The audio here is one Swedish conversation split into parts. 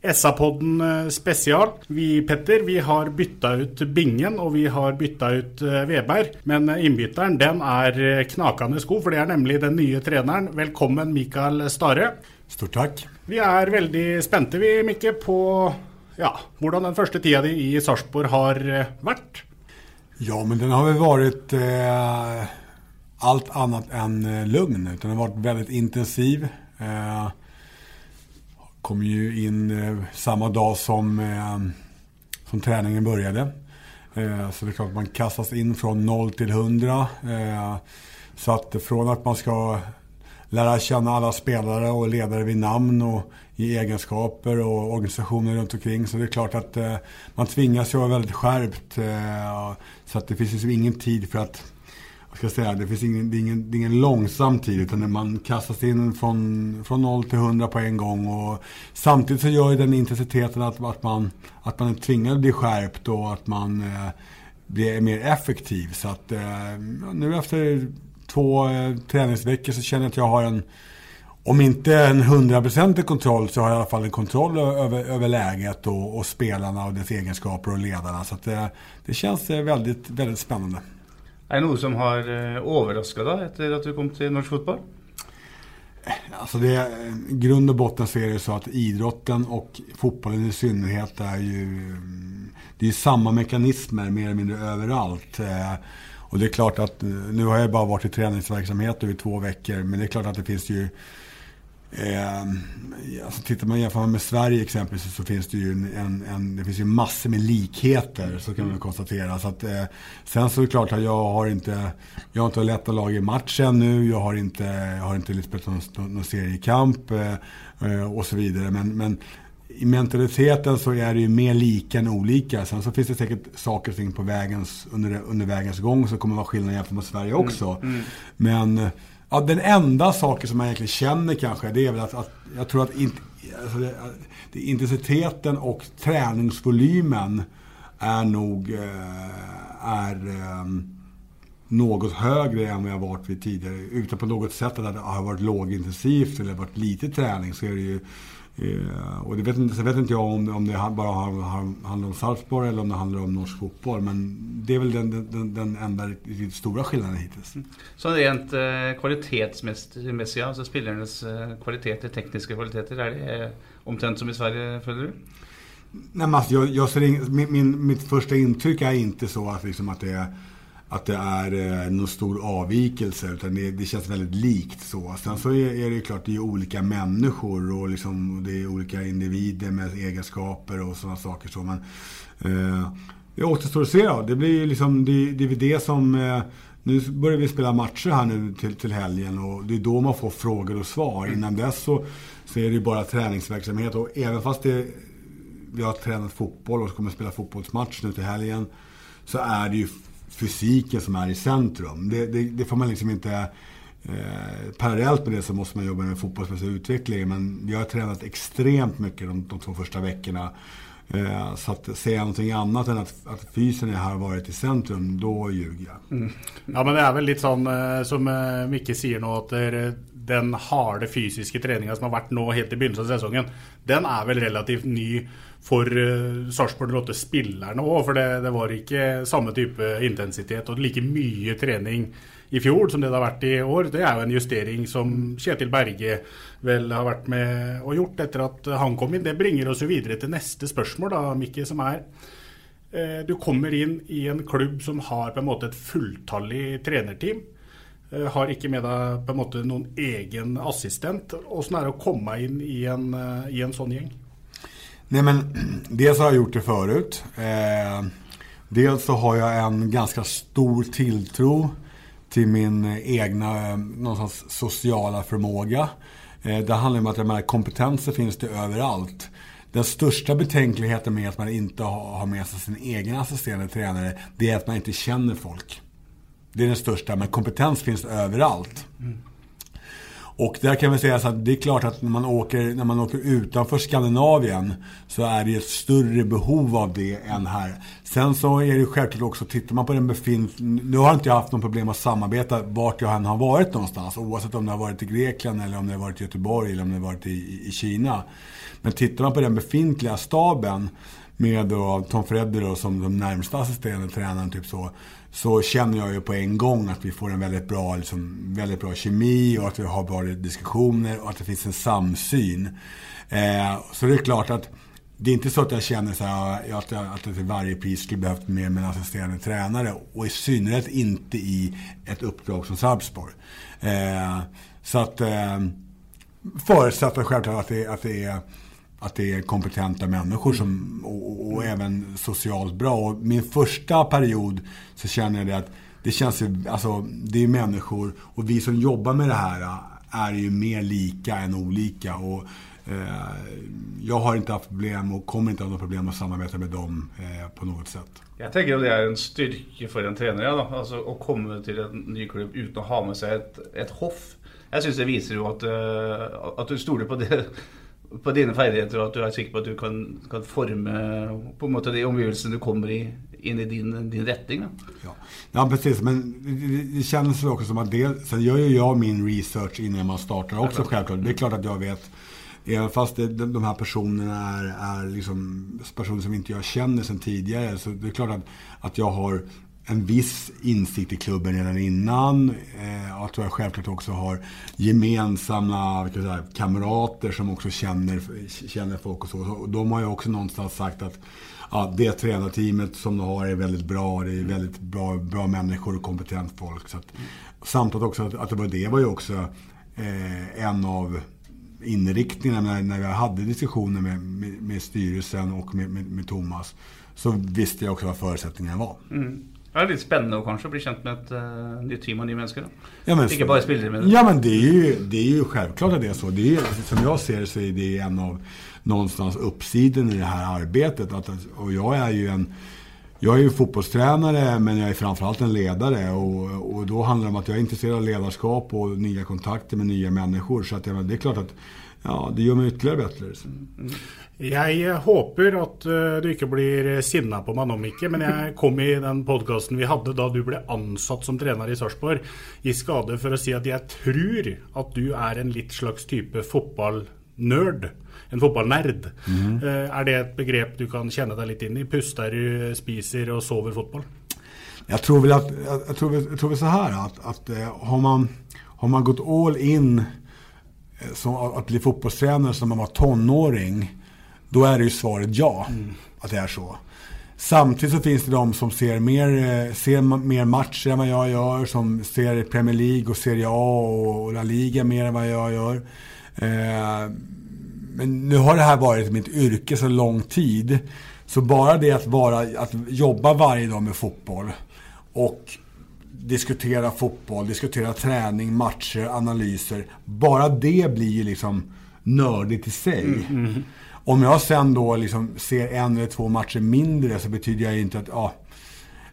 SA-podden spesial. Vi, Petter, vi har bytta ut Bingen og vi har bytta ut eh, Veberg. Men innbytteren den er knakende god, for det er nemlig den nye treneren. Velkommen, Mikael Stare. Stort takk. Vi er veldig spente, vi, Mikke, på ja, hvordan den første tida di i Sarpsborg har eh, vært. Ja, men den har väl varit eh, allt annat än eh, lugn. Utan den har varit väldigt intensiv. Eh, kom ju in eh, samma dag som, eh, som träningen började. Eh, så det är klart man kastas in från 0 till 100. Så att från att man ska lära känna alla spelare och ledare vid namn och i egenskaper och organisationer runt omkring. Så det är klart att man tvingas ju vara väldigt skärpt. Så att det finns liksom ingen tid för att ska säga, det finns ingen, det är ingen, det är ingen långsam tid utan man kastas in från, från 0 till 100 på en gång. Och samtidigt så gör ju den intensiteten att, att, man, att man är tvingad att bli skärpt och att man eh, blir mer effektiv. Så att eh, nu efter två eh, träningsveckor så känner jag att jag har en om inte en hundraprocentig kontroll så har jag i alla fall en kontroll över, över läget och, och, spelarna och dess egenskaper och ledarna. Så det, eh, det känns eh, väldigt, väldigt spännande. Er det noe som har eh, overraska deg etter at du kom til norsk Fotboll? Alltså det, I eh, grund och botten så är det så att idrotten och fotbollen i synnerhet är ju mm, det är samma mekanismer mer eller mindre överallt. Eh, och det är klart att nu har jag bara varit i träningsverksamhet i två veckor men det är klart att det finns ju Eh, alltså tittar man jämför med Sverige exempelvis så finns det ju en, en, det finns ju massor med likheter så kan man konstatera. Så att, eh, sen så är det klart att jag har inte, jag har inte lett lag i match ännu. Jag har inte, jag har inte spelat någon, någon seriekamp eh, och så vidare. Men, men i mentaliteten så är det ju mer lika än olika. Sen så finns det säkert saker och ting på vägens, under, under vägens gång som kommer vara skillnad jämfört med Sverige också. Mm, mm. Men Ja, den enda saken som man egentligen känner kanske, det är väl att, att jag tror att in, alltså det, det, intensiteten och träningsvolymen är nog eh, är, eh, något högre än vad jag varit vid tidigare. Utan på något sätt att det har varit lågintensivt eller varit lite träning så är det ju Eh, och det vet inte, så vet inte jag om, om det bara handlar om Sarpsborg eller om det handlar om norsk fotboll. Men det är väl den, den, den enda riktigt stora skillnaden hittills. Så rent eh, kvalitetsmässigt, alltså spelarnas eh, kvaliteter, tekniska kvaliteter, är det eh, omtrent som i Sverige, följer du? Nej, men alltså, jag, jag ser in, min, min, mitt första intryck är inte så att, liksom, att det är att det är eh, någon stor avvikelse utan det, det, känns väldigt likt så. Sen så är, är det klart, det är olika människor och liksom, det är olika individer med egenskaper och sådana saker. Så, men eh, det återstår att se då. Det blir liksom, det, det är det som eh, nu börjar vi spela matcher här nu till, till helgen och det är då man får frågor och svar. Mm. Innan dess så, så är det ju bara träningsverksamhet och även fast det, vi har tränat fotboll och kommer spela fotbollsmatch nu till helgen så är det ju fysiken som är i centrum. Det, det, det får man liksom inte... Eh, parallellt med det så måste man jobba med fotbollsmässig utveckling. Men jag har tränat extremt mycket de, de två första veckorna. Eh, så att säga någonting annat än att, att fysen har varit i centrum, då ljuger jag. Mm. Ja men det är väl lite sån eh, som eh, Micke säger nu att det, eh, den harde fysiska träningen som har varit nu helt i början av säsongen. den är väl relativt ny for uh, Sarpsborg 08-spillerne òg. For det, det, var ikke samme type intensitet og like mye trening i fjor som det det har vært i år. Det er jo en justering som Kjetil Berge vel har vært med og gjort etter at han kom inn. Det bringer oss jo videre til neste spørsmål, da, Mikke, som er uh, Du kommer inn i en klubb som har på en måte et fulltallig trenerteam. Eh, har ikke med deg på en måte noen egen assistent. Åssen er det å komme inn i en, i en sånn gjeng? Nej men, dels har jag gjort det förut. Eh, dels så har jag en ganska stor tilltro till min egna eh, någonstans sociala förmåga. Eh, det handlar om att jag kompetenser finns det överallt. Den största betänkligheten med att man inte har med sig sin egen assisterande tränare, det är att man inte känner folk. Det är den största, men kompetens finns överallt. Mm. Och där kan vi säga så att det är klart att när man åker, när man åker utanför Skandinavien så är det ett större behov av det än här. Sen så är det självklart också, tittar man på den befintliga, nu har inte jag haft något problem att samarbeta vart jag än har varit någonstans. Oavsett om det har varit i Grekland eller om det har varit i Göteborg eller om det har varit i, i Kina. Men tittar man på den befintliga staben med då Tom Fredder då som de närmsta assisterande tränaren typ så så känner jag ju på en gång att vi får en väldigt bra, liksom, väldigt bra kemi och att vi har bra diskussioner och att det finns en samsyn. Eh, så det är klart att det är inte så att jag känner så här, att, jag, att jag till varje pris skulle behövt med en assisterande tränare. Och i synnerhet inte i ett uppdrag som Sarpsborg. Eh, så att eh, förutsatt självklart att det, att det är att det är kompetenta människor som, och, och, även socialt bra. Och min första period så känner jag det att det känns ju, alltså det är människor och vi som jobbar med det här äh, är ju mer lika än olika. Och, eh, jag har inte haft problem och kommer inte ha några problem att samarbeta med dem eh, på något sätt. Jag tänker att det är en styrka för en tränare då, alltså att komma till en ny klubb utan att ha med sig ett, ett hoff. Jag syns det visar ju att, uh, att du stoler på det på dine ferdigheter og at du er sikker på at du kan, kan forme på en måte de omgivelsene du kommer i, in i din, din retning. Ja. ja, precis. Men det, känns också som att det, sen gör ju jag min research innan man startar också självklart. Det är klart att jag vet Även fast det, de här personerna är, är liksom personer som inte jag känner sedan tidigare. Så det är klart att, att jag har en viss insikt i klubben redan innan. Eh, att jag självklart också har gemensamma säga, kamrater som också känner, känner folk och så. Och de har ju också någonstans sagt att ja, det tränarteamet som de har är väldigt bra. Det är väldigt bra, bra människor och kompetent folk. Så att, samtidigt också att, att det var det var ju också eh, en av inriktningarna när, när jag hade diskussioner med, med, med styrelsen och med, med, med, Thomas. Så visste jag också vad förutsättningarna var. Mm. Det är lite spännande kanske att bli känd med ett uh, nytt team och nya människor. Ja, men, Inte bara spelare. Ja men det är, ju, det är ju självklart att det är så. Det är, som jag ser det så är det en av någonstans uppsidan i det här arbetet. Att, och jag är ju en jag är ju fotbollstränare men jag är framförallt en ledare och, och då handlar det om att jag är intresserad av ledarskap och nya kontakter med nya människor. Så att, ja, det är klart att ja, det gör mig ytterligare bättre. Mm. Jeg håper at uh, du ikke blir sinna på meg nå, Mikke, men jeg kom i den podkasten vi hadde da du ble ansatt som trener i Sarpsborg, i skade for å si at jeg tror at du er en litt slags type fotballnerd. En fotballnerd. Mm. Er det et begrep du kan kjenne deg litt inn i? Puster du, spiser og sover fotball? Jag tror väl att, jag tror, jag tror väl så här att, att eh, har, man, har man gått all in som att bli fotbollstränare som man var tonåring då är det ju svaret ja, mm. att det är så. Samtidigt så finns det de som ser mer, eh, ser mer matcher än vad jag gör. Som ser Premier League och Serie A och La Liga mer än vad jag gör. Eh, men nu har det här varit mitt yrke så lång tid. Så bara det att, vara, att jobba varje dag med fotboll och diskutera fotboll, diskutera träning, matcher, analyser. Bara det blir ju liksom nördigt i sig. Mm, mm. Om jag sen då liksom ser en eller två matcher mindre så betyder det inte att, ja,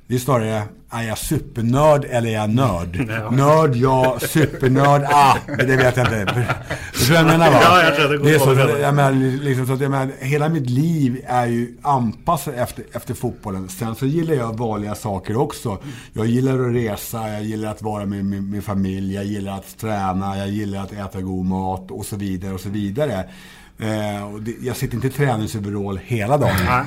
Det är snarare, är jag supernörd eller är jag nörd? Ja. Nörd, ja. Supernörd, ah, det vet jag inte. Förstår du vad jag menar va? Ja, jag tror det, det är så, så, jag menar, liksom, så att, jag menar, hela mitt liv är ju anpassat efter, efter fotbollen. Sen så gillar jag vanliga saker också. Jag gillar att resa, jag gillar att vara med min familj, jag gillar att träna, jag gillar att äta god mat och så vidare och så vidare. Eh, och det, jag sitter inte i träningsoverall hela dagen. Nej,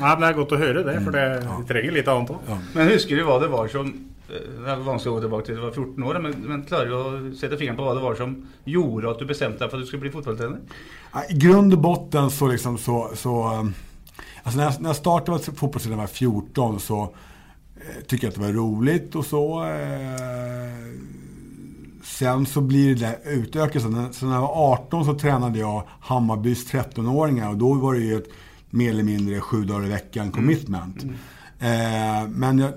Nej det är gott att höra det, för det, ja. vi tränger lite annat ja. Men husker du vad det var som eh, det är vanskligt att gå tillbaka till, det var 14 år, men, men klarar du att sätta fingret på vad det var som gjorde att du bestämde dig för att du skulle bli fotbollstränare? I grund och botten så liksom så, så eh, alltså när jag, när jag startade fotbollstränare när jag var 14 så eh, tycker jag att det var roligt och så. Eh, Sen så blir det där utökat. Så när jag var 18 så tränade jag Hammarbys 13-åringar och då var det ju ett mer eller mindre sju dagar i veckan commitment. Mm. Eh, men jag,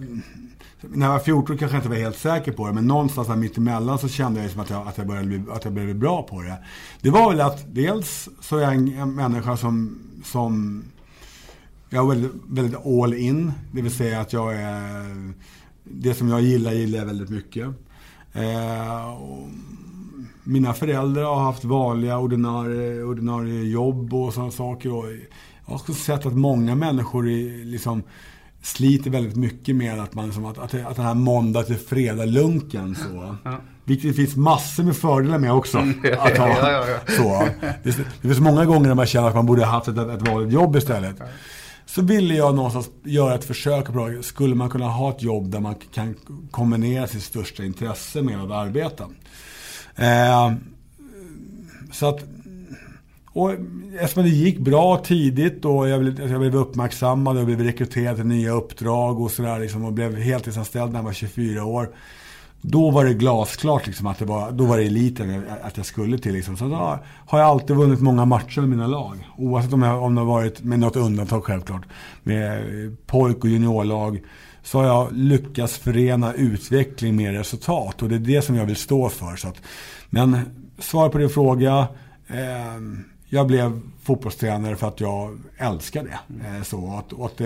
när jag var 14 kanske jag inte var helt säker på det, men någonstans där mittemellan så kände jag som att jag, att jag, började bli, att jag blev bra på det. Det var väl att dels så är jag en, en människa som, som jag är väldigt, väldigt all in. Det vill säga att jag är, det som jag gillar, gillar jag väldigt mycket. Eh, mina föräldrar har haft vanliga ordinarie, ordinarie jobb och sådana saker. Och jag har sett att många människor är, liksom, sliter väldigt mycket med att, man, liksom, att, att, att den här måndag till fredag-lunken. Så. Ja. Vilket det finns massor med fördelar med också. Mm. Att ha, ja, ja, så. Det, det finns många gånger när man känner att man borde ha haft ett, ett vanligt jobb istället så ville jag någonstans göra ett försök på skulle man kunna ha ett jobb där man kan kombinera sitt största intresse med att arbeta. Eh, så att, och eftersom det gick bra tidigt och jag blev, jag blev uppmärksammad och blev rekryterad till nya uppdrag och sådär liksom, och blev heltidsanställd när jag var 24 år. Då var det glasklart liksom, att det var, då var det eliten att jag skulle till. Liksom. Så då har jag alltid vunnit många matcher med mina lag. Oavsett om, jag, om det har varit, med något undantag självklart, med eh, pojk och juniorlag. Så har jag lyckats förena utveckling med resultat. Och det är det som jag vill stå för. Så att, men svar på din fråga. Eh, jag blev fotbollstränare för att jag älskar det. Eh, så, att, och att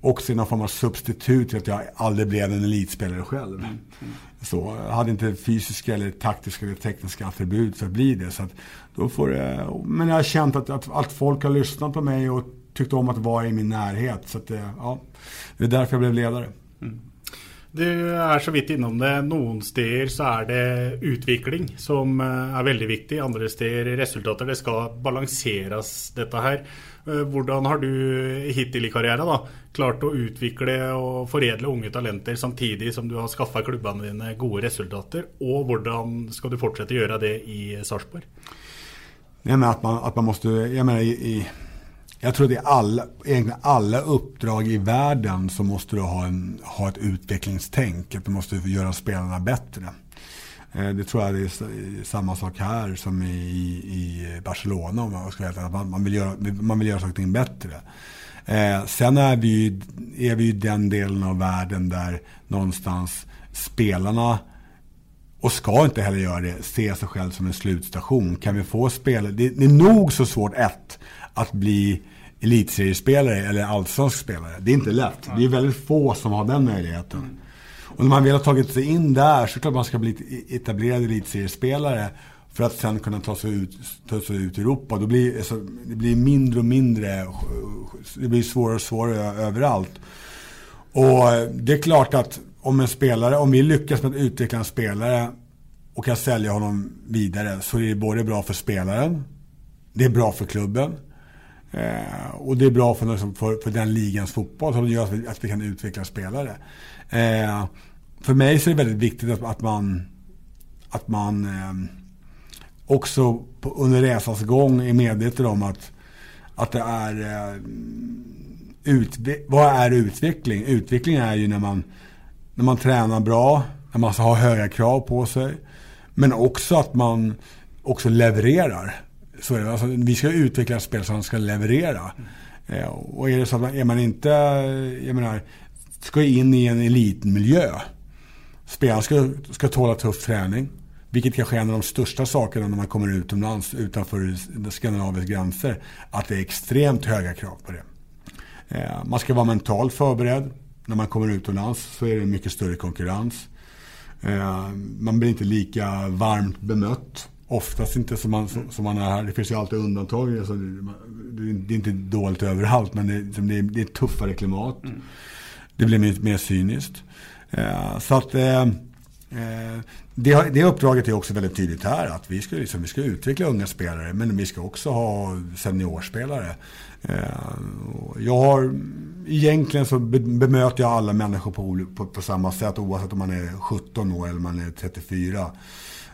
också någon form av substitut till att jag aldrig blev en elitspelare själv. Mm. Mm. Så jag hade inte fysiska eller taktiska eller tekniska attribut för att bli det. Så att då får det, men jag har känt att, att, att folk har lyssnat på mig och tyckt om att vara i min närhet. Så att, ja, det är därför jag blev ledare. Mm. Du är så vitt inom det. Noen steder så är det utveckling som eh, är väldigt viktig. Andra steder resultater. Det ska balanseras detta här. Hur eh, har du hittills i karriären då, klart att utveckla och förädla unga talenter samtidigt som du har skaffat klubbarna dina goda resultat? Och hur ska du fortsätta göra det i Sarpsborg? Jag menar att man, att man måste, jag menar i, i jag tror att i alla, egentligen alla uppdrag i världen så måste du ha, en, ha ett utvecklingstänk. Att du måste göra spelarna bättre. Eh, det tror jag är samma sak här som i, i Barcelona om man ska veta. Man, man, vill göra, man vill göra saker och ting bättre. Eh, sen är vi, ju, är vi ju den delen av världen där någonstans spelarna och ska inte heller göra det, se sig själv som en slutstation. Kan vi få spelare, det, det är nog så svårt ett, att bli elitseriespelare eller allsvensk spelare. Det är inte lätt. Det är väldigt få som har den möjligheten. Och när man väl har tagit sig in där så är det klart man ska bli etablerad elitseriespelare för att sen kunna ta sig ut, ta sig ut i Europa. Då blir, alltså, det blir mindre och mindre, det blir svårare och svårare överallt. Och det är klart att om en spelare, om vi lyckas med att utveckla en spelare och kan sälja honom vidare så är det både bra för spelaren, det är bra för klubben eh, och det är bra för, liksom, för, för den ligans fotboll som gör att vi, att vi kan utveckla spelare. Eh, för mig så är det väldigt viktigt att, att man, att man eh, också på, under resans gång är medveten om att, att det är eh, utve vad är utveckling? Utveckling är ju när man, när man tränar bra, när man har höga krav på sig. Men också att man också levererar. Så är det. Alltså, vi ska utveckla spel som ska leverera. Mm. Eh, och är det så att man, är man inte, eh, jag menar, ska in i en elitmiljö. Spelaren ska, ska tåla tuff träning. Vilket kanske är en av de största sakerna när man kommer utomlands utanför Skandinaviens gränser. Att det är extremt höga krav på det. Eh, man ska vara mentalt förberedd. när man kommer utomlands så är det mycket större konkurrens. Eh, man blir inte lika varmt bemött. Oftast inte som man, som man är här. Det finns ju alltid undantag. Alltså, det är inte dåligt överallt men det, det, är, det är ett tuffare klimat. Mm. Det blir mer, mer cyniskt. Eh, så att Eh, det, det uppdraget är också väldigt tydligt här. Att vi ska, liksom, vi ska utveckla unga spelare men vi ska också ha seniorspelare. Eh, jag har, egentligen så bemöter jag alla människor på, på, på samma sätt oavsett om man är 17 år eller man är 34.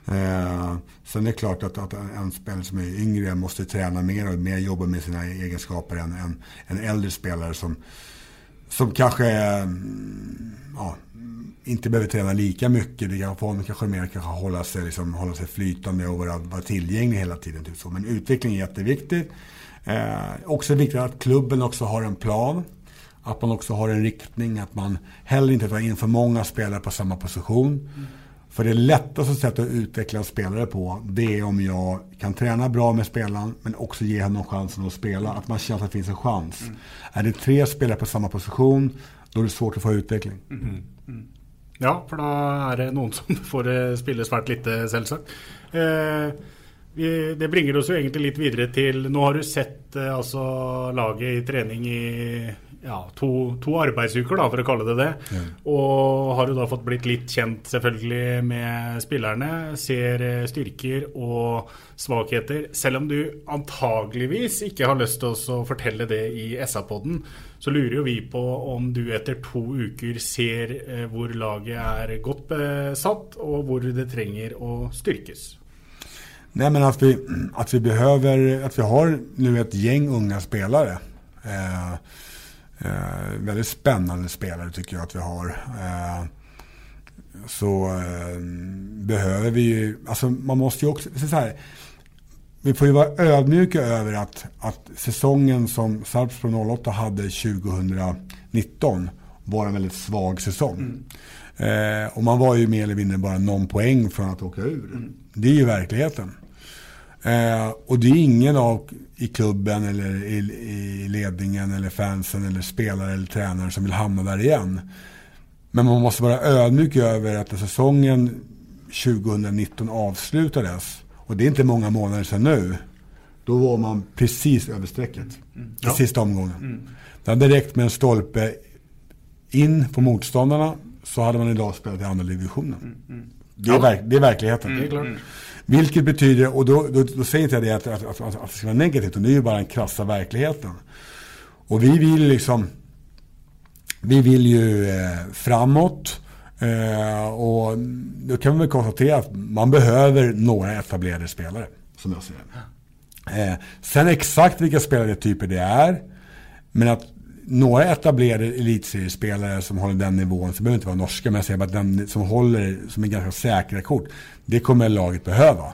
Eh, sen är det klart att, att en spelare som är yngre måste träna mer och mer jobba med sina egenskaper än en, en äldre spelare som, som kanske mm, ja, inte behöver träna lika mycket. Det kan, honom kanske mer kanske hålla sig, liksom, hålla sig flytande och vara, vara tillgänglig hela tiden. Typ så. Men utveckling är jätteviktigt. Eh, också viktigt att klubben också har en plan. Att man också har en riktning. Att man heller inte tar in för många spelare på samma position. Mm. För det lättaste sättet att utveckla en spelare på, det är om jag kan träna bra med spelaren, men också ge honom chansen att spela. Att man känner att det finns en chans. Mm. Är det tre spelare på samma position, då är det svårt att få utveckling. Mm. Ja, för då är det någon som får eh, spela svärt lite, selvsagt. Eh, det bringer oss ju egentligen lite vidare till, nu har du sett eh, alltså, laget i träning i ja, to, to, arbeidsuker, da, for å kalle det det. Ja. Og har jo da fått blitt litt kjent selvfølgelig med spillerne. Ser eh, styrker og svakheter. Selv om du antageligvis ikke har lyst til å fortelle det i SA-podden, så lurer jo vi på om du etter to uker ser eh, hvor laget er godt besatt, og hvor det trenger å styrkes. Nej men att vi, att vi behöver, att vi har nu ett gäng unga spelare. Eh, Eh, väldigt spännande spelare tycker jag att vi har. Eh, så eh, behöver vi ju, alltså man måste ju också, så här, vi får ju vara ödmjuka över att, att säsongen som Sarpsborg 08 hade 2019 var en väldigt svag säsong. Mm. Eh, och man var ju mer eller mindre bara någon poäng från att åka ur. Mm. Det är ju verkligheten. Eh, och det är ingen av i klubben eller i, i, ledningen eller fansen eller spelare eller tränare som vill hamna där igen. Men man måste vara ödmjuk över att när säsongen 2019 avslutades och det är inte många månader sedan nu. Då var man precis över strecket mm. i sista omgången. Mm. Det hade räckt med en stolpe in på motståndarna så hade man idag spelat i andra divisionen. Mm. mm. Det, är verk, det är verkligheten. Det är klart. Vilket betyder, och då, då, då säger inte jag det att, att, att, att, det ska vara negativt, det är ju bara den krassa verkligheten. Och vi vill liksom, vi vill ju eh, framåt. Eh, och då kan vi väl konstatera att man behöver några etablerade spelare, som jag ser det. Eh, sen exakt vilka spelartyper det är, men att några etablerade elitseriespelare som håller den nivån, så behöver inte vara norska, men jag säger bara att den som håller, som är ganska säkra kort, det kommer laget behöva.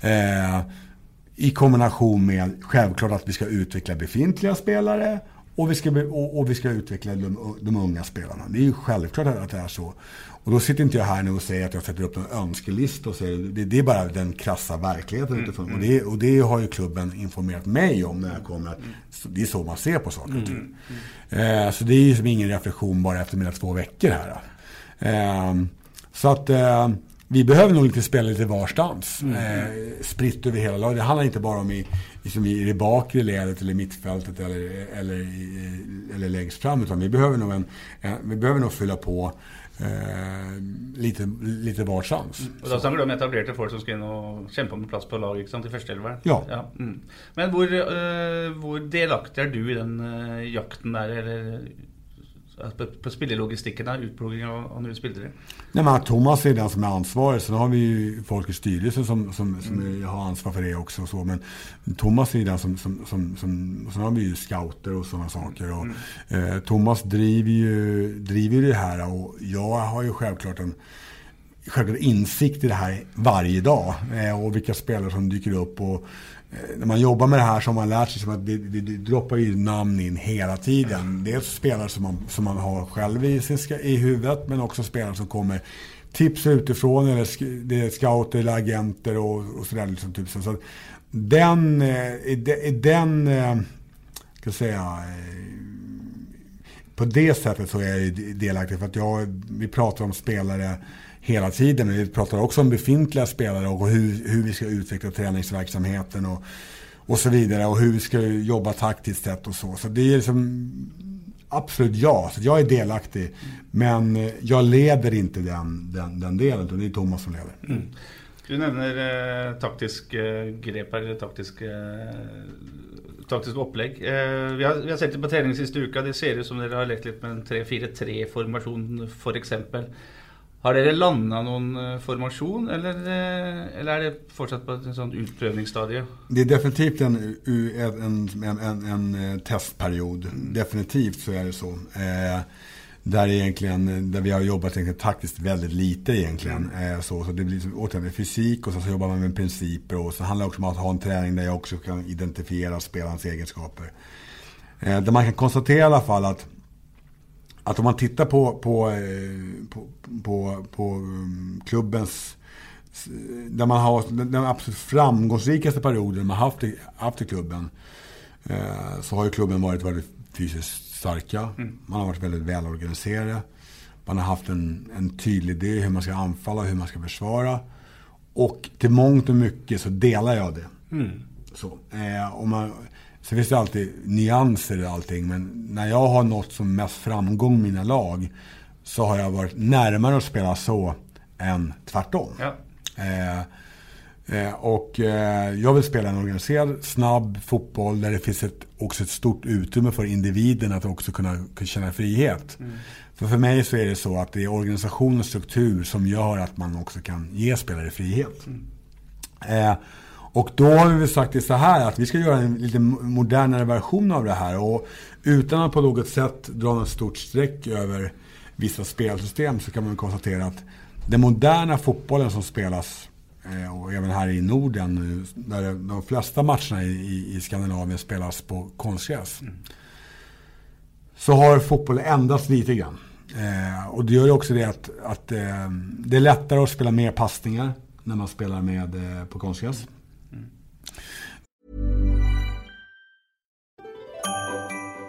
Mm. Eh, I kombination med självklart att vi ska utveckla befintliga spelare och vi ska, och, och vi ska utveckla de, de, unga spelarna. Det är ju självklart att det är så. Och då sitter inte jag här nu och säger att jag sätter upp en önskelista och säger det, det är bara den krassa verkligheten mm, utifrån. Mm. Och, det, och det har ju klubben informerat mig om när jag kommer. Mm. Det är så man ser på saker och ting. Mm. Eh, så det är ju som ingen reflektion bara efter mina två veckor här. Eh, så att eh, vi behöver nog inte spela lite varstans. Mm. Eh, spritt över hela laget. Det handlar inte bara om i, liksom i det bakre ledet eller mittfältet eller, eller, eller längst fram. Utan vi behöver nog, en, en vi behöver nog fylla på lite, lite varstans. Mm. Og Da snakker du om etablerte folk som skal inn og kjempe om plass på lag ikke sant, i førsteelveren? Ja. ja. Mm. Men hvor, uh, hvor, delaktig er du i den uh, jakten der, eller på, spillelogistikken, utplugging av, nya spelare? Nej, men Thomas är den som är ansvarig. Sen har vi ju folk i styrelsen som, som, som mm. har ansvar för det också. Och så. Men Thomas är den som, som, som, som sen har vi ju scouter och sådana saker. Och, mm. eh, Thomas driver ju, driver det här och jag har ju självklart en självklart insikt i det här varje dag. Eh, och vilka spelare som dyker upp. och Eh, när man jobbar med det här så har man lärt sig att det, det, det droppar ju namn in hela tiden. Dels spelare som man, som man har själv i, sin, i huvudet men också spelare som kommer tips utifrån eller det är scouter eller agenter och, och sådär. Liksom, typ. Så den, eh, i den, eh, ska säga, på det sättet så är jag delaktig. För att jag, vi pratar om spelare hela tiden. Men vi pratar också om befintliga spelare och hur, hur vi ska utveckla träningsverksamheten och, och så vidare. Och hur vi ska jobba taktiskt sett och så. Så det är liksom absolut ja. Så jag är delaktig. Men eh, jag leder inte den, den, den delen. Utan det är Thomas som leder. Mm. Du nämner eh, taktisk eh, grep eller taktisk, eh, taktisk opplegg. Eh, vi, har, vi har sett det på trening siste uka. Det ser ut som dere har lekt litt med en 3-4-3-formasjon f.eks. Har dere landa noen eh, formasjon, eller, eh, eller, är det fortsatt på ett sånt utprövningsstadie? Det är definitivt en, en, en, en, en testperiod. Mm. Definitivt så är det så. Eh, där, egentligen, där vi har jobbat egentligen taktiskt väldigt lite egentligen. Mm. Eh, så, så det blir återigen fysik och så, så jobbar man med principer. Och så handlar det också om att ha en träning där jag också kan identifiera spelarens egenskaper. Eh, där man kan konstatera i alla fall att att om man tittar på, på, eh, på, på, på um, klubbens där man har den absolut framgångsrikaste perioden man haft i, haft i klubben eh, så har ju klubben varit väldigt fysiskt starka. Mm. Man har varit väldigt välorganiserade. Man har haft en, en tydlig idé hur man ska anfalla och hur man ska försvara. Och till mångt och mycket så delar jag det. Mm. Så, eh, om man, Sen finns det alltid nyanser i allting. Men när jag har nått som mest framgång i mina lag så har jag varit närmare att spela så än tvärtom. Ja. Eh, eh, och eh, jag vill spela en organiserad, snabb fotboll där det finns ett, också ett stort utrymme för individen att också kunna, kunna känna frihet. Mm. För för mig så är det så att det är organisationens struktur som gör att man också kan ge spelare frihet. Mm. Och då har vi sagt det så här att vi ska göra en lite modernare version av det här. Och utan att på något sätt dra något stort streck över vissa spelsystem så kan man konstatera att den moderna fotbollen som spelas eh, och även här i Norden, där de flesta matcherna i, i Skandinavien spelas på konstgräs. Mm. Så har fotbollen ändrats lite grann. Eh, och det gör också det att, att eh, det är lättare att spela mer passningar när man spelar med, eh, på konstgräs.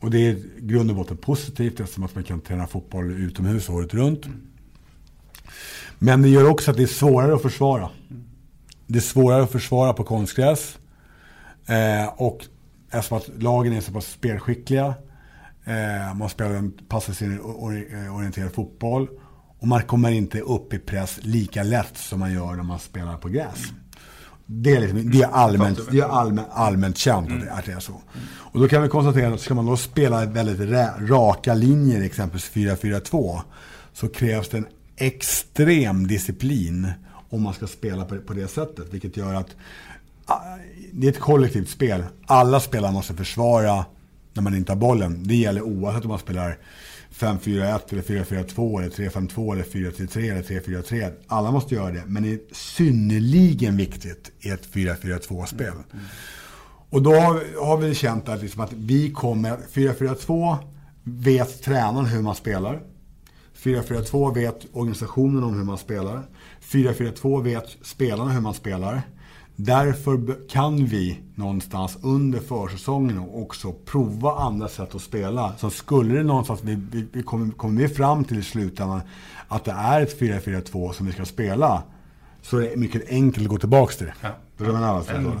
och det är i grund och botten positivt eftersom att man kan träna fotboll utomhus året runt. Men det gör också att det är svårare att försvara. Det är svårare att försvara på konstgräs. Eh, och eftersom att lagen är så pass spelskickliga. Eh, man spelar en passningsorienterad fotboll. Och man kommer inte upp i press lika lätt som man gör när man spelar på gräs. Det är, liksom, det är, allmänt, det är allmänt, allmänt känt mm. att det är så. Och då kan vi konstatera att ska man då spela väldigt raka linjer, exempelvis 4-4-2, så krävs det en extrem disciplin om man ska spela på, det sättet. Vilket gör att ah, det är ett kollektivt spel. Alla spelare måste försvara när man inte har bollen. Det gäller oavsett om man spelar 5-4-1 eller 4-4-2 eller 3-5-2 eller 4-3-3 eller 3-4-3. Alla måste göra det. Men det är synnerligen viktigt i ett 4-4-2-spel. Mm. Och då har vi känt att, liksom att vi kommer... 4-4-2 vet tränaren hur man spelar. 4-4-2 vet organisationen om hur man spelar. 4-4-2 vet spelarna hur man spelar. Därför kan vi någonstans under försäsongen också prova andra sätt att spela. Så skulle det någonstans, vi, vi, vi kommer, kommer vi fram till i slutändan att det är ett 4-4-2 som vi ska spela. Så är det mycket enkelt att gå tillbaka till det. Ja. Mm.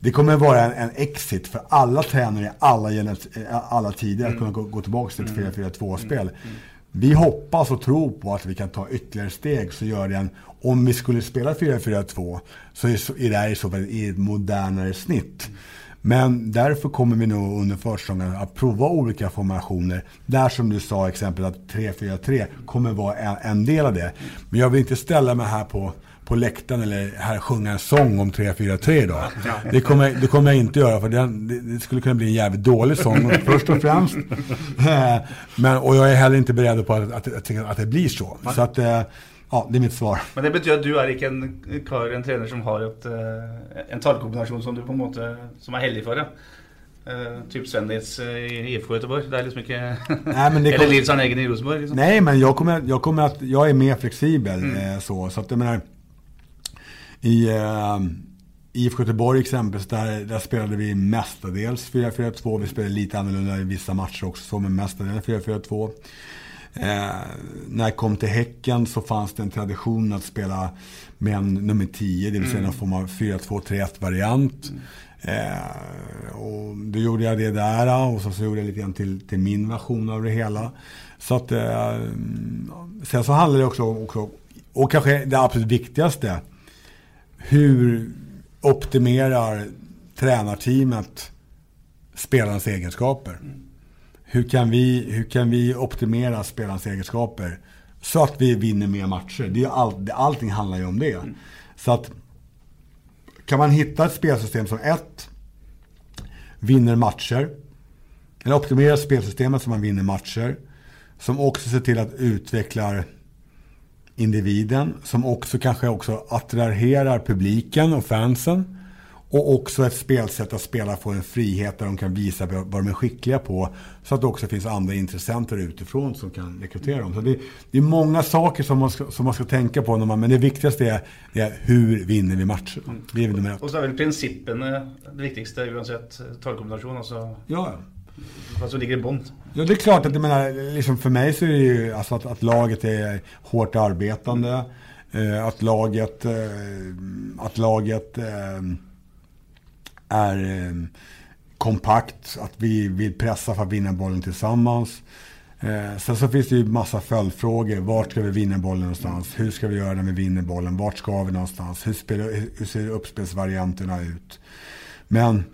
Det kommer vara en, en, exit för alla tränare i alla, alla tider att kunna gå, gå tillbaka till ett 4-4-2-spel. Mm. Mm. Vi hoppas och tror på att vi kan ta ytterligare steg så gör den, om vi skulle spela 4-4-2 så är det här i så fall i ett modernare snitt. Men därför kommer vi nog under försäsongen att prova olika formationer. Där som du sa exempel att 3-4-3 kommer vara en, en, del av det. Men jag vill inte ställa mig här på, på läktaren eller här sjunga en sång om 3-4-3 idag. Det kommer, det kommer jag inte göra för den, det, det skulle kunna bli en jävligt dålig sång först och främst. Men, och jag är heller inte beredd på att, att, att, att det blir så. Så att, eh, ja, det är mitt svar. Men det betyr at du er ikke en kar, en trener som har et, eh, en tallkombinasjon som du på måte Som er heldig for, ja. Uh, typ Svennis eh, i IFK Göteborg. Det er liksom ikke Nej, men det Eller Nils Arne i Rosenborg. Liksom. Nej, men jag kommer, jag kommer att, jag är mer flexibel Mm. eh, så. Så att jag menar, i eh, IFK Göteborg exempelvis, där, där spelade vi mestadels 4-4-2. Vi spelade lite annorlunda i vissa matcher också, så, men mestadels 4-4-2. Eh, när jag kom till Häcken så fanns det en tradition att spela en nummer 10, det vill säga Mm. någon form av 4-2-3-1-variant. Eh, och då gjorde jag det där och så, så gjorde jag lite grann till, till min version av det hela. Så att, eh, sen så handlar det också, också, och kanske det absolut viktigaste, hur optimerar tränarteamet spelarens egenskaper? Hur kan, vi, hur kan vi optimera spelarens egenskaper så att vi vinner mer matcher? Det är all, det, allting handlar ju om det. Så att kan man hitta ett spelsystem som ett, vinner matcher, eller optimerar spelsystemet så man vinner matcher, som också ser till att utveckla individen, som också kanske också attraherar publiken och fansen. Och också ett spelsätt att spela får en frihet där de kan visa vad de är skickliga på. Så att det också finns andra intressenter utifrån som kan rekrytera dem. Så det, det är många saker som man ska, som man ska tänka på. När man, men det viktigaste är, det är hur vinner vi matchen. Det är väl nummer ett. Og så er vel prinsippene det viktigste uansett tallkombinasjon. Altså Ja. hva som ligger i bånn. Ja, det är klart att jag menar, liksom för mig så är det ju alltså att, att laget är hårt arbetande. Eh, att laget, eh, att laget eh, är eh, kompakt. Att vi vill pressa för att vinna bollen tillsammans. Eh, sen så finns det ju massa följdfrågor. Vart ska vi vinna bollen någonstans? Hur ska vi göra när vi vinner bollen? Vart ska vi någonstans? Hur, spel, hur ser uppspelsvarianterna ut? Men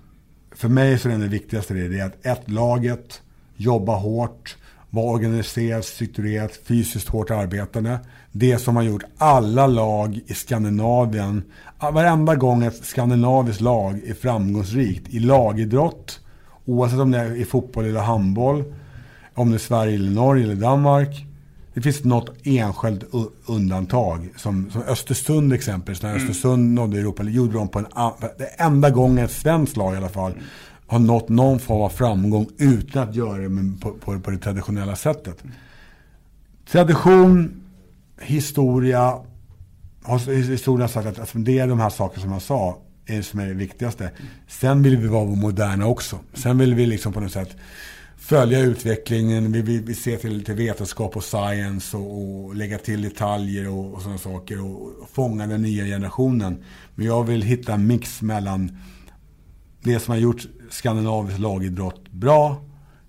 för mig så är det viktigaste det, det är att ett, laget jobba hårt, vara organiserat, strukturerat, fysiskt hårt arbetande. Det som har gjort alla lag i Skandinavien, varenda gång ett skandinaviskt lag är framgångsrikt i lagidrott, oavsett om det är i fotboll eller handboll, om det är Sverige eller Norge eller Danmark. Det finns något enskilt undantag. Som, som Östersund exempelvis. När Mm. Östersund nådde Europa, gjorde de på en Det enda gången ett svenskt lag i alla fall har nått någon form av framgång utan att göra det på, på, på det traditionella sättet. Tradition, historia, har historien sagt att alltså, det är de här sakerna som jag sa är som är det viktigaste. Sen vill vi vara moderna också. Sen vill vi liksom på något sätt följa utvecklingen, vi, vi, vi ser till, till vetenskap och science och, och lägga till detaljer och, och sådana saker och, och fånga den nya generationen. Men jag vill hitta en mix mellan det som har gjort skandinavisk lagidrott bra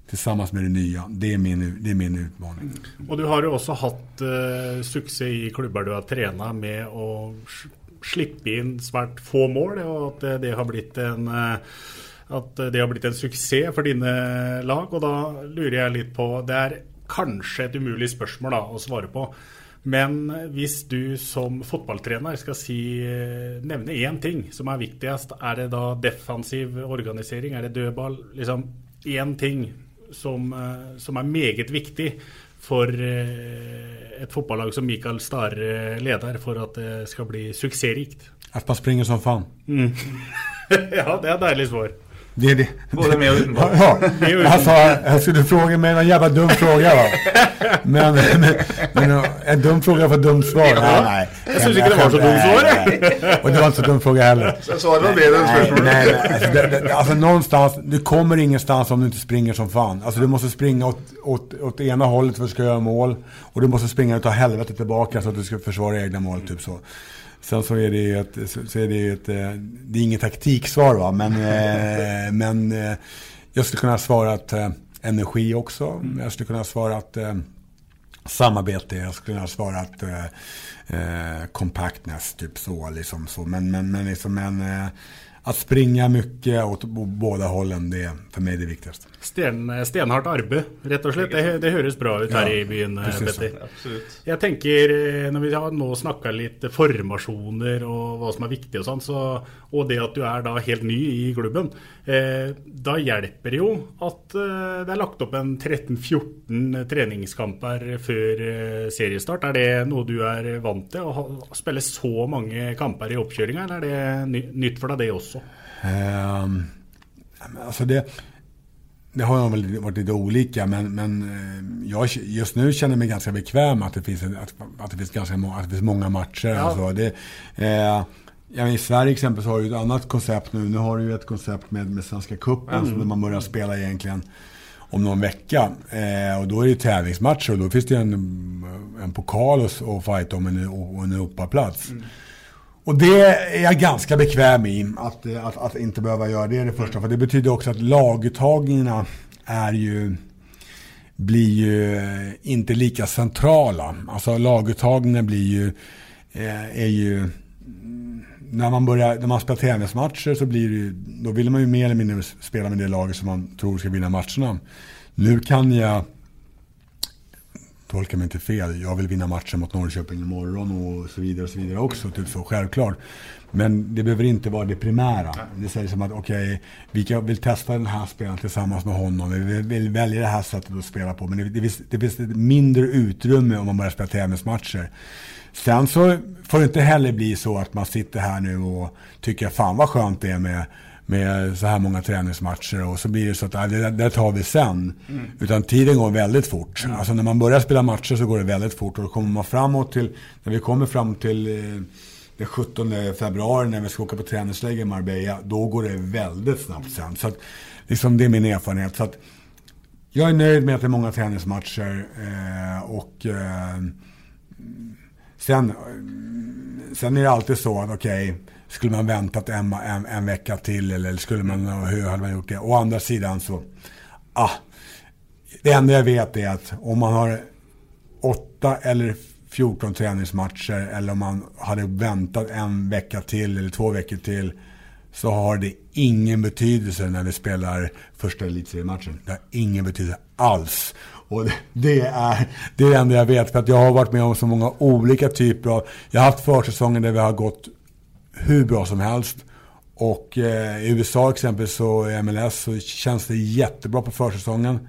tillsammans med det nya. Det är min, det är min utmaning. Och du har ju också haft eh, succé i klubbar du har tränat med och slippa in svart få mål, och att eh, det har blivit en eh, att eh, det har blivit en suksess för dina lag. Och då lurer jag lite, på Det är kanske ett umulig spörsmål da, att svara på. Men om du som fotbollstränare ska si, nämna en ting som är viktigast, är det då defensiv organisering? Är det dødball? Liksom en ting som, eh, som er meget viktig for eh, et fotballag som Mikael Stare leder, for at det skal bli suksessrikt? Att man springer som fan. Mm. ja, det er deilig svar. Det är det. Både med och utan. Ja, utan alltså, jag skulle fråga mig en jävla dum fråga va. Men, men, men en dum fråga för dumt svar. Ja, nej, nej. jag syns inte det var så dumt svar. Och det var inte så dum fråga heller. Så svaret var bedre enn Nej, nej. Alltså, det, det, alltså någonstans, du kommer ingenstans om du inte springer som fan. Alltså du måste springa åt, åt, åt ena hållet för att du ska göra mål. Och du måste springa utav helvete tillbaka så att du ska försvara egna mål, typ så. Sen så är det ju ett, så, är det ju ett, eh, det är inget taktiksvar va, men, eh, men eh, jag skulle kunna svara att eh, energi också. Jag skulle kunna svara att eh, samarbete, jag skulle ha svarat att eh, eh, compactness, typ så liksom så. Men, men, men liksom en, eh, att springa mycket åt båda hållen, det är för mig det viktigaste. Sten, stenhardt arbeid, rett og slett. Det, det høres bra ut her ja, i byen, Petter. Absolutt. Jeg tenker, eh, når vi har nå snakka litt formasjoner og hva som er viktig og sånn, så, og det at du er da helt ny i klubben, eh, da hjelper det jo at eh, det er lagt opp en 13-14 treningskamper før eh, seriestart. Er det noe du er vant til, å, ha, å spille så mange kamper i oppkjøringa, eller er det nytt for deg, det også? Um, altså det det har väl varit lite olika, men, men eh, jag just nu känner mig ganska bekväm att det finns, att, att det finns, ganska må, att det finns många matcher. Ja. Alltså det, eh, ja, I Sverige exempelvis har du ett annat koncept nu. Nu har du ju ett koncept med, med Svenska Cupen mm. som man börjar spela egentligen om någon vecka. Eh, och då är det tävlingsmatcher och då finns det en, en pokal att, fighta om en, en Europaplats. Mm. Och det är jag ganska bekväm i, att, att, att inte behöva göra det, det första. För det betyder också att laguttagningarna är ju, blir ju eh, inte lika centrala. Alltså laguttagningen blir ju, eh, är ju, när man, börjar, när man spelar tävlingsmatcher så blir det ju, då vill man ju mer eller mindre spela med det laget som man tror ska vinna matcherna. Nu kan jag tolka mig inte fel. Jag vill vinna matchen mot Norrköping imorgon och så vidare och så vidare också. Typ så, självklart. Men det behöver inte vara det primära. Det säger som att okej, okay, vi vill testa den här spelaren tillsammans med honom. Vi vill välja det här sättet att spela på. Men det, det, finns, det finns ett mindre utrymme om man börjar spela tävlingsmatcher. Sen så får det inte heller bli så att man sitter här nu och tycker fan vad skönt det är med med så här många träningsmatcher och så blir det så att äh, det, det tar vi sen. Mm. Utan tiden går väldigt fort. Mm. Alltså när man börjar spela matcher så går det väldigt fort och då kommer man framåt till, när vi kommer fram till eh, den 17 februari när vi ska åka på träningsläger i Marbella, då går det väldigt snabbt sen. Så att, liksom, det är min erfarenhet. Så att, jag är nöjd med att det är många träningsmatcher eh, och eh, sen, sen är det alltid så att okej, okay, skulle man väntat en, en, en vecka till eller skulle man, hur hade man gjort det? Å andra sidan så, ah, det enda jag vet är att om man har 8 eller 14 träningsmatcher eller om man hade väntat en vecka till eller två veckor till så har det ingen betydelse när vi spelar första elitseriematchen. Det har ingen betydelse alls. Och det är, det är det enda jag vet. För att jag har varit med om så många olika typer av... Jag har haft försäsonger där vi har gått hur bra som helst. Och eh, i USA exempelvis så i MLS så känns det jättebra på försäsongen.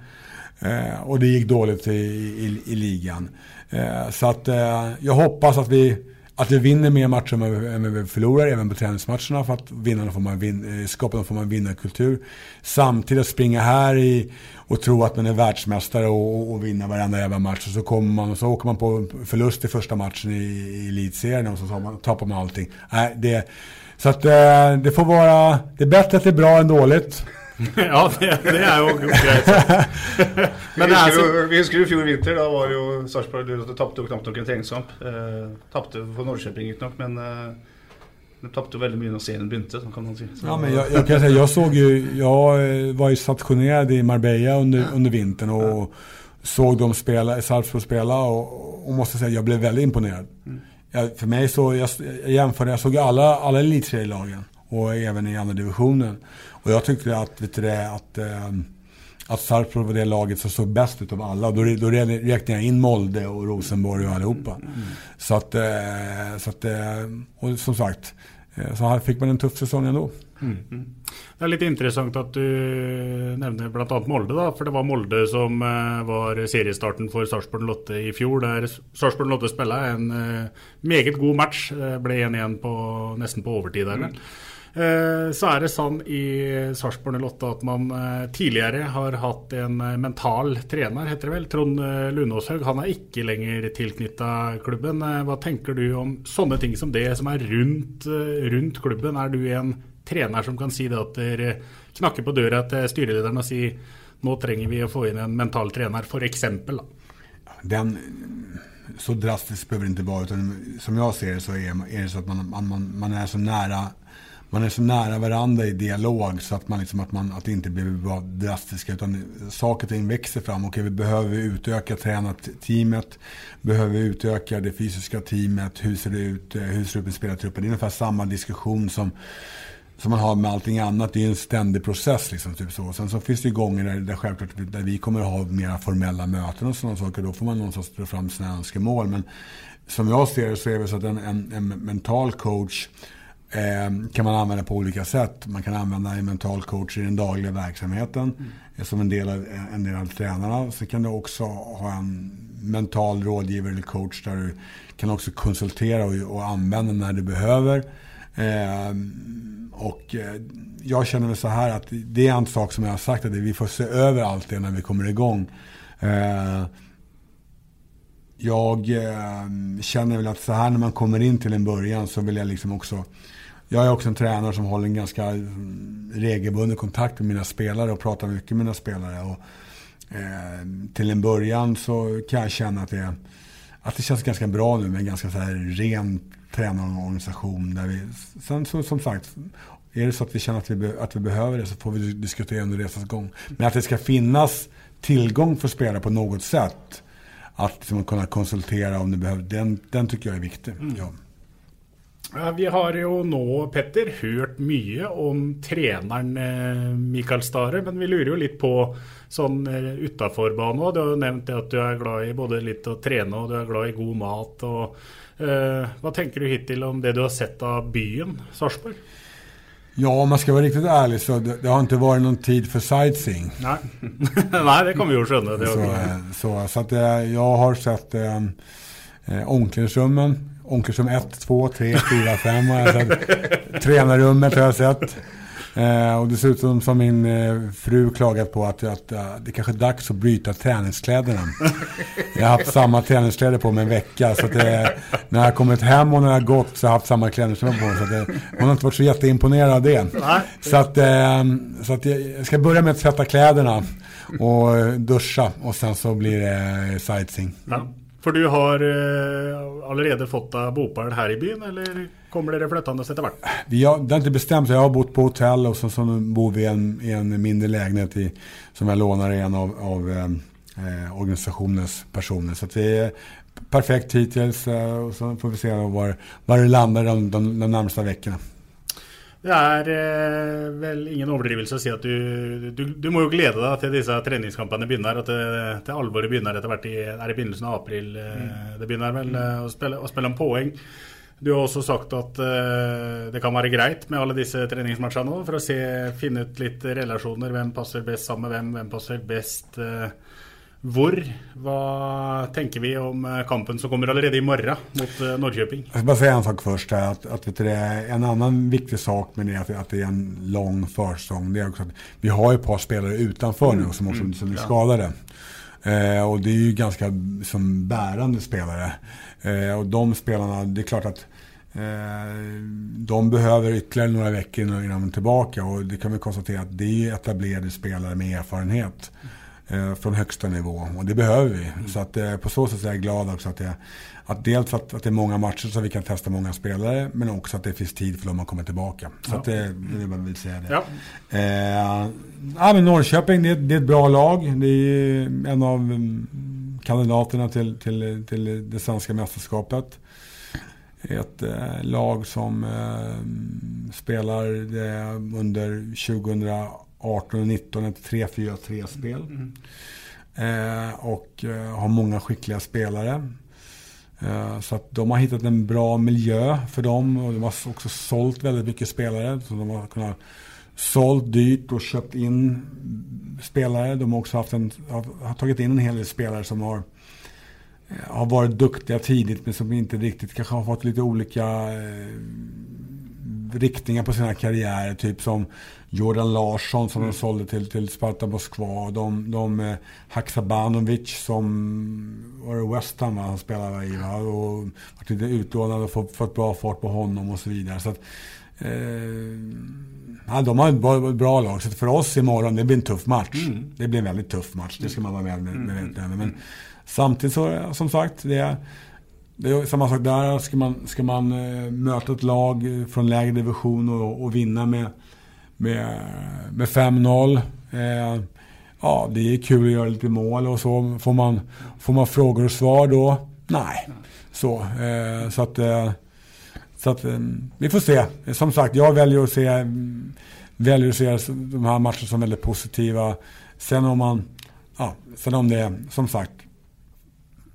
Eh, och det gick dåligt i, i, i ligan. Eh, så att eh, jag hoppas att vi, att vi vinner mer matcher än vi förlorar, även på träningsmatcherna. För att vinnarna får man vin, eh, skapa någon form av vinnarkultur. Samtidigt att springa här i, och tro att man är världsmästare och, och, och vinna varenda jävla match. Och så, kommer man, och så åker man på förlust i första matchen i, i elitserien och så tappar man allting. Nej, det, så att eh, det får vara, det är bättre att det är bra än dåligt. ja, det, det er jo greit. Men vi husker, jo, vi husker jo fjor vinter. Da var jo Sarpsborg tapte jo knapt nok en treningskamp. Eh, tapte for Norrköping riktignok, men eh, de tappade väldigt mycket när serien började, kan man säga. Ja, men jag, jag, kan säga, jag såg ju, jag eh, var ju stationerad i Marbella under, under vintern och ja. såg dem spela, Salzburg spela och, och måste säga, jag blev väldigt imponerad. Mm. Jag, för mig så, jag, jag jämförde, jag såg alla, alla elitserielagen och även i andra divisionen. Och jag tyckte att, vet du det, att, äh, att Sarpsborg var det laget som såg bäst ut av alla. Då, då räknade jag in Molde och Rosenborg och allihopa. Mm. Så att, äh, så att, och som sagt, så här fick man en tuff säsong ändå. Mm. mm. Det är lite intressant att du nämner bland annat Molde, da, for det var Molde som var seriestarten för Sarpsborg Lotte i fjol. Der Sarpsborg Lotte spilte en meget god match. Det ble 1-1 på, nesten på overtid. der, mm. Eh, så er det sånn i Sarpsborg 08 at man eh, tidigare tidligere har hatt en eh, mental trener, heter det vel. Trond Lunåshaug. Han er ikke lenger tilknytta klubben. Hva tenker du om sånne ting som det, som er rundt, rundt klubben? Er du en trener som kan si det at dere knakker på døra til styrelederen og si, nå trenger vi å få inn en mental trener, f.eks.? Den så drastisk behöver det inte vara. Utan som jag ser det så är, är det så att man, man, man är så nära man är så nära varandra i dialog så att, man liksom, att, man, att det inte behöver vara drastiska. Utan saker och ting växer fram. Okej, vi behöver utöka tränarteamet. Behöver vi utöka det fysiska teamet. Hur ser det ut? Eh, hur ser det ut med spelartruppen? Det är ungefär samma diskussion som som man har med allting annat. Det är en ständig process. Liksom, typ så. Sen så finns det ju gånger där, där, självklart, där vi kommer att ha mera formella möten och sådana saker. Då får man någonstans dra fram sina önskemål. Men som jag ser det så är det så att en, en, en mental coach kan man använda på olika sätt. Man kan använda en mental coach i den dagliga verksamheten mm. som en del, av, en del av tränarna. Så kan du också ha en mental rådgivare eller coach där du kan också konsultera och, och använda när du behöver. Eh, och eh, jag känner väl så här att det är en sak som jag har sagt att vi får se över allt det när vi kommer igång. Eh, jag eh, känner väl att så här när man kommer in till en början så vill jag liksom också jag är också en tränare som håller en ganska mm, regelbunden kontakt med mina spelare och pratar mycket med mina spelare. Och, eh, till en början så kan jag känna att det, att det känns ganska bra nu med en ganska så här ren tränarorganisation. Där vi, sen så, som sagt, är det så att vi känner att vi, att vi behöver det så får vi diskutera under resans gång. Men att det ska finnas tillgång för spelare på något sätt. Att liksom kunna konsultera om det behövs. Den, den tycker jag är viktig. Mm. Ja. Vi har jo nå, Petter, hørt mye om treneren eh, Mikael Stare, men vi lurer jo litt på sånn eh, utafor banen òg. Du har jo nevnt det at du er glad i både litt å trene og du er glad i god mat. og eh, Hva tenker du hittil om det du har sett av byen Sarpsborg? Ja, om man ska vara riktigt ärlig så det, det har inte varit någon tid för sightseeing. Nej, Nej det kommer vi ju skönja. Så, så, så, att jag har sett eh, omklädningsrummen omklädningsrum 1, 2, 3, 4, 5 har jag sett. Tränarrummet har jag sett. Eh, och dessutom som min eh, fru klagat på att, att uh, det kanske är dags att byta träningskläderna. Jag har haft samma träningskläder på mig en vecka. Så att, eh, när jag har kommit hem och när jag har gått så har jag haft samma klädningskläder på mig. Så att, eh, hon har inte varit så jätteimponerad av det. Så att, eh, så att jag ska börja med att tvätta kläderna och duscha och sen så blir det sightseeing. Ja. For du har eh, allerede fått deg bopel her i byen, eller kommer dere flyttende etter hvert? Vi har, det är inte bestämt. Jag har bott på hotell och så, så bor vi i en, i en mindre lägenhet i, som jag lånar i en av, av eh, organisationens personer. Så det är perfekt hittills eh, och så får vi se var, var det landar de, de, de närmsta veckorna. Det er eh, vel ingen overdrivelse å si at du, du, du, må jo glede deg til disse treningskampene begynner. At det, til alvoret begynner etter hvert i, er i begynnelsen av april. Eh, mm. Det begynner vel eh, å spille, å spille om poeng. Du har også sagt at uh, det kan være greit med alle disse treningsmatchene nå, for å se, finne ut litt relasjoner. Hvem passer best sammen med hvem, hvem passer best uh, hvor? Hva tenker vi om eh, kampen som kommer allerede imorgon mot eh, Norrköping? Jag ska bara säga en sak först. Att, att vet du, en annan viktig sak med det är att, att det är en lång försäsong. Det är också att vi har ett par spelare utanför nu som, också, mm. som är skadade. Eh, och det är ju ganska som bärande spelare. Eh, och de spelarna, det är klart att eh, de behöver ytterligare några veckor innan de är tillbaka. Och det kan vi konstatera att det är etablerade spelare med erfarenhet eh, från högsta nivå. Och det behöver vi. Mm. Så att, eh, på så sätt är jag glad också att, det, att dels att, att det är många matcher så vi kan testa många spelare. Men också att det finns tid för dem att komma tillbaka. Så ja. att det, det är jag vill säga. Det. Ja. Eh, ja, men Norrköping det, det, är ett bra lag. Det är en av mm, kandidaterna till, till, till det svenska mästerskapet. Ett eh, lag som eh, spelar under 2018 18 och 19 ett 3-4-3-spel. Mm. Eh, och eh, har många skickliga spelare. Eh, så att de har hittat en bra miljö för dem och de har också sålt väldigt mycket spelare. Så de har kunnat sålt dyrt och köpt in spelare. De har också haft en, har tagit in en hel del spelare som har eh, har varit duktiga tidigt men som inte riktigt kanske har fått lite olika eh, riktningar på sina karriärer. Typ som Jordan Larsson som mm. de sålde till, till Sparta Moskva. De, de eh, Haksabanovic som var det West Ham han spelade i. Va? Och varit lite utlånad och fått, fått bra fart på honom och så vidare. Så att, eh, ja, de har ett bra, bra, lag. Så för oss imorgon, det blir en tuff match. Mm. Det blir en väldigt tuff match. Det ska man vara med, med, med, med. Mm. Men samtidigt så, som sagt, det är det är samma sak där. Ska man, ska man eh, möta ett lag från lägre division och, och vinna med, med, med 5-0. Eh, ja, det är kul att göra lite mål och så. Får man, får man frågor och svar då? Nej. Så, eh, så att... Eh, Så att, eh, vi får se. Som sagt, jag väljer att se, väljer att se de här matcherna som väldigt positiva. Sen om man, ja, sen om det, som sagt,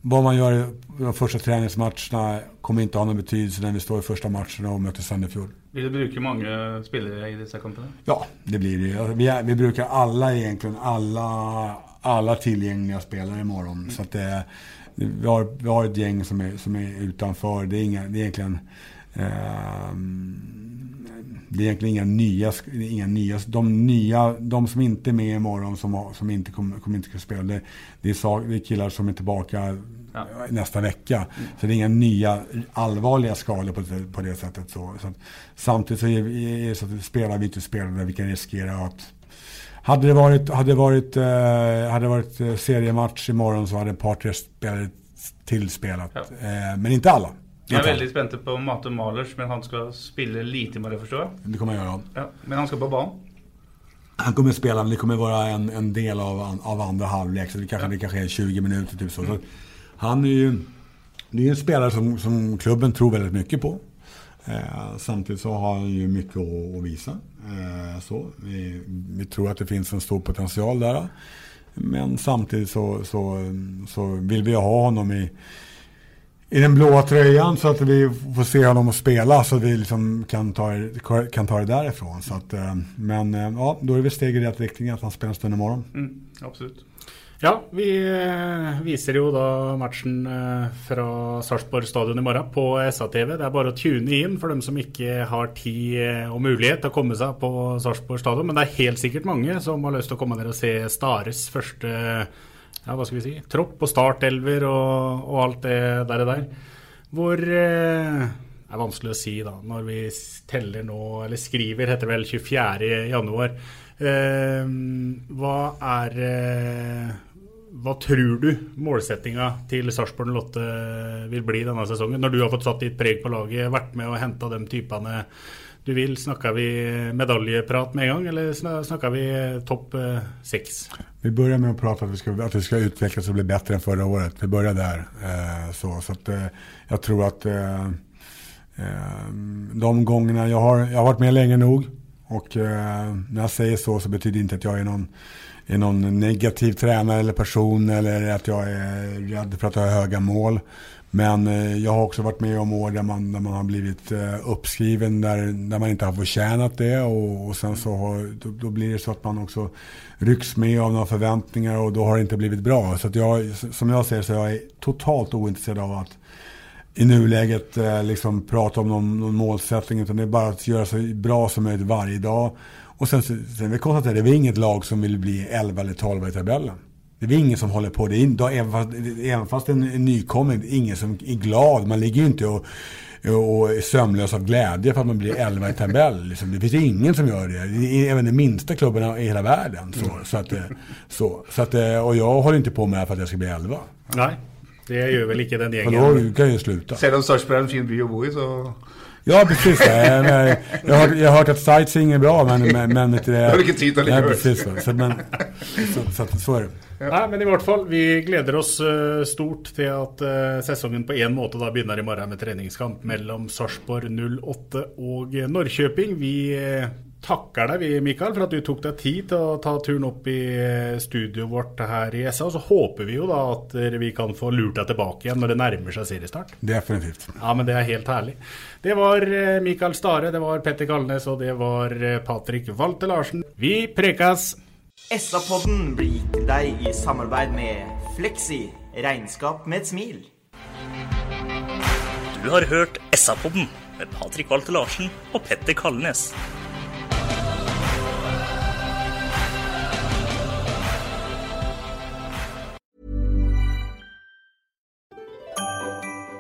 vad man gör i de första träningsmatcherna kommer inte ha någon betydelse när vi står i första matcherna och möter Sandefjord. Vill du många spelare i dessa kampene? Ja, det blir det. Vi, är, vi brukar alla egentligen, alla, alla tillgängliga spelare imorgon. Mm. Så att det, vi, har, vi har ett gäng som är, som är utanför. Det är, inga, det är egentligen eh, det är egentligen inga nya, inga nya, de nya, de som inte är med imorgon som, som inte kommer, kommer inte att spela. Det, det, är, det är killar som är tillbaka ja. nästa vecka. Så det är inga nya allvarliga skador på det, på det sättet. Så, så samtidigt så är, är så spelar vi inte spelare där vi kan riskera att hade det varit, hade varit, eh, hade varit eh, seriematch imorgon så hade ett par, tre spelare till spelat. Ja. Eh, men inte alla. Jag är väldigt spänd på Matte Malers, men han ska spela lite med det förstår. Det kommer han göra. Ja, men han ska på banan. Han kommer spela, men det kommer vara en, en del av, av andra halvlek. Så det kanske, ja. det kanske är 20 minuter typ så. Mm. så han är ju det är en spelare som, som klubben tror väldigt mycket på. Eh, samtidigt så har han ju mycket att, att visa. Eh, så, vi, vi, tror att det finns en stor potential där. Men samtidigt så, så, så vill vi ha honom i, i den blåa tröjan så att vi får se honom spela så att vi liksom kan, ta, kan ta det därifrån. Så att, eh, men eh, ja, då är vi steg i rätt riktning att han spelar en stund imorgon. Mm, absolut. Ja, vi eh, viser jo da matchen eh, fra Sarpsborg stadion i morgen på SA-TV. Det er bare å tune inn for dem som ikke har tid eh, og mulighet til å komme seg på Sarpsborg stadion. Men det er helt sikkert mange som har lyst til å komme ned og se Stares første ja, hva skal vi si, tropp og startelver og, og alt det der. der. Hvor Det er vanskelig å si da, når vi teller nå, eller skriver, heter det vel 24. januar. Eh, hva er hva tror du målsettinga til Sarpsborg 08 vil bli denne sesongen? Når du har fått satt ditt preg på laget, vært med og henta de typene du vil. Snakker vi medaljeprat med en gang, eller snakker vi topp eh, seks? Vi börjar med att prata att vi, ska, att vi ska utvecklas och bli bättre än förra året. Vi börjar där. Eh, så så att, eh, jag tror att eh, de gångerna jag har, jag har varit med länge nog. Och när jag säger så så betyder det inte att jag är någon är någon negativ tränare eller person eller att jag är rädd för att ha höga mål. Men eh, jag har också varit med om år där man, där man har blivit eh, uppskriven där, där man inte har förtjänat det och, och sen så har, då, då, blir det så att man också rycks med av några förväntningar och då har det inte blivit bra. Så att jag, som jag ser så är jag totalt ointresserad av att i nuläget eh, liksom prata om någon, någon målsättning utan det är bara att göra så bra som möjligt varje dag och sen, sen vi konstaterade det är inget lag som vill bli 11 eller 12 i tabellen. Det är ingen som håller på. Det är, då, även, fast, även fast en, en nykomling, ingen som är glad. Man ligger ju inte och, och är sömnlös av glädje för att man blir 11 i tabell. Liksom. Det finns inte som gör det. Även de minsta klubbarna i hela världen. Så, så att, så, så att, och jag håller inte på med det för att jag ska bli 11. Nej, det gör väl inte den gängen. För då kan jag ju sluta. Sen om Sarpsborg är en fin by att bo i så... Ja, precis. jag, har, jag har hört att sightseeing är bra, men... men, men det, jag har inte tid att nej, precis, så, men, så, så, så är det. Ja. Nei, men i hvert fall, Vi gleder oss uh, stort til at uh, sesongen på en måte da begynner i morgen med treningskamp mellom Sarpsborg 08 og Norrköping. Vi uh, takker deg vi, Mikael, for at du tok deg tid til å ta turen opp i eh, studioet vårt her i SA. Og så håper vi jo da at vi kan få lurt deg tilbake igjen når det nærmer seg seriestart. Definitivt. Ja, men det er helt herlig. Det var eh, Mikael Stare, det var Petter Kalnes og det var eh, Patrik Walter Larsen. Vi prekas! SA-podden blir gitt til deg i samarbeid med Fleksi regnskap med et smil. Du har hørt SA-podden med Patrik Walter Larsen og Petter Kalnes.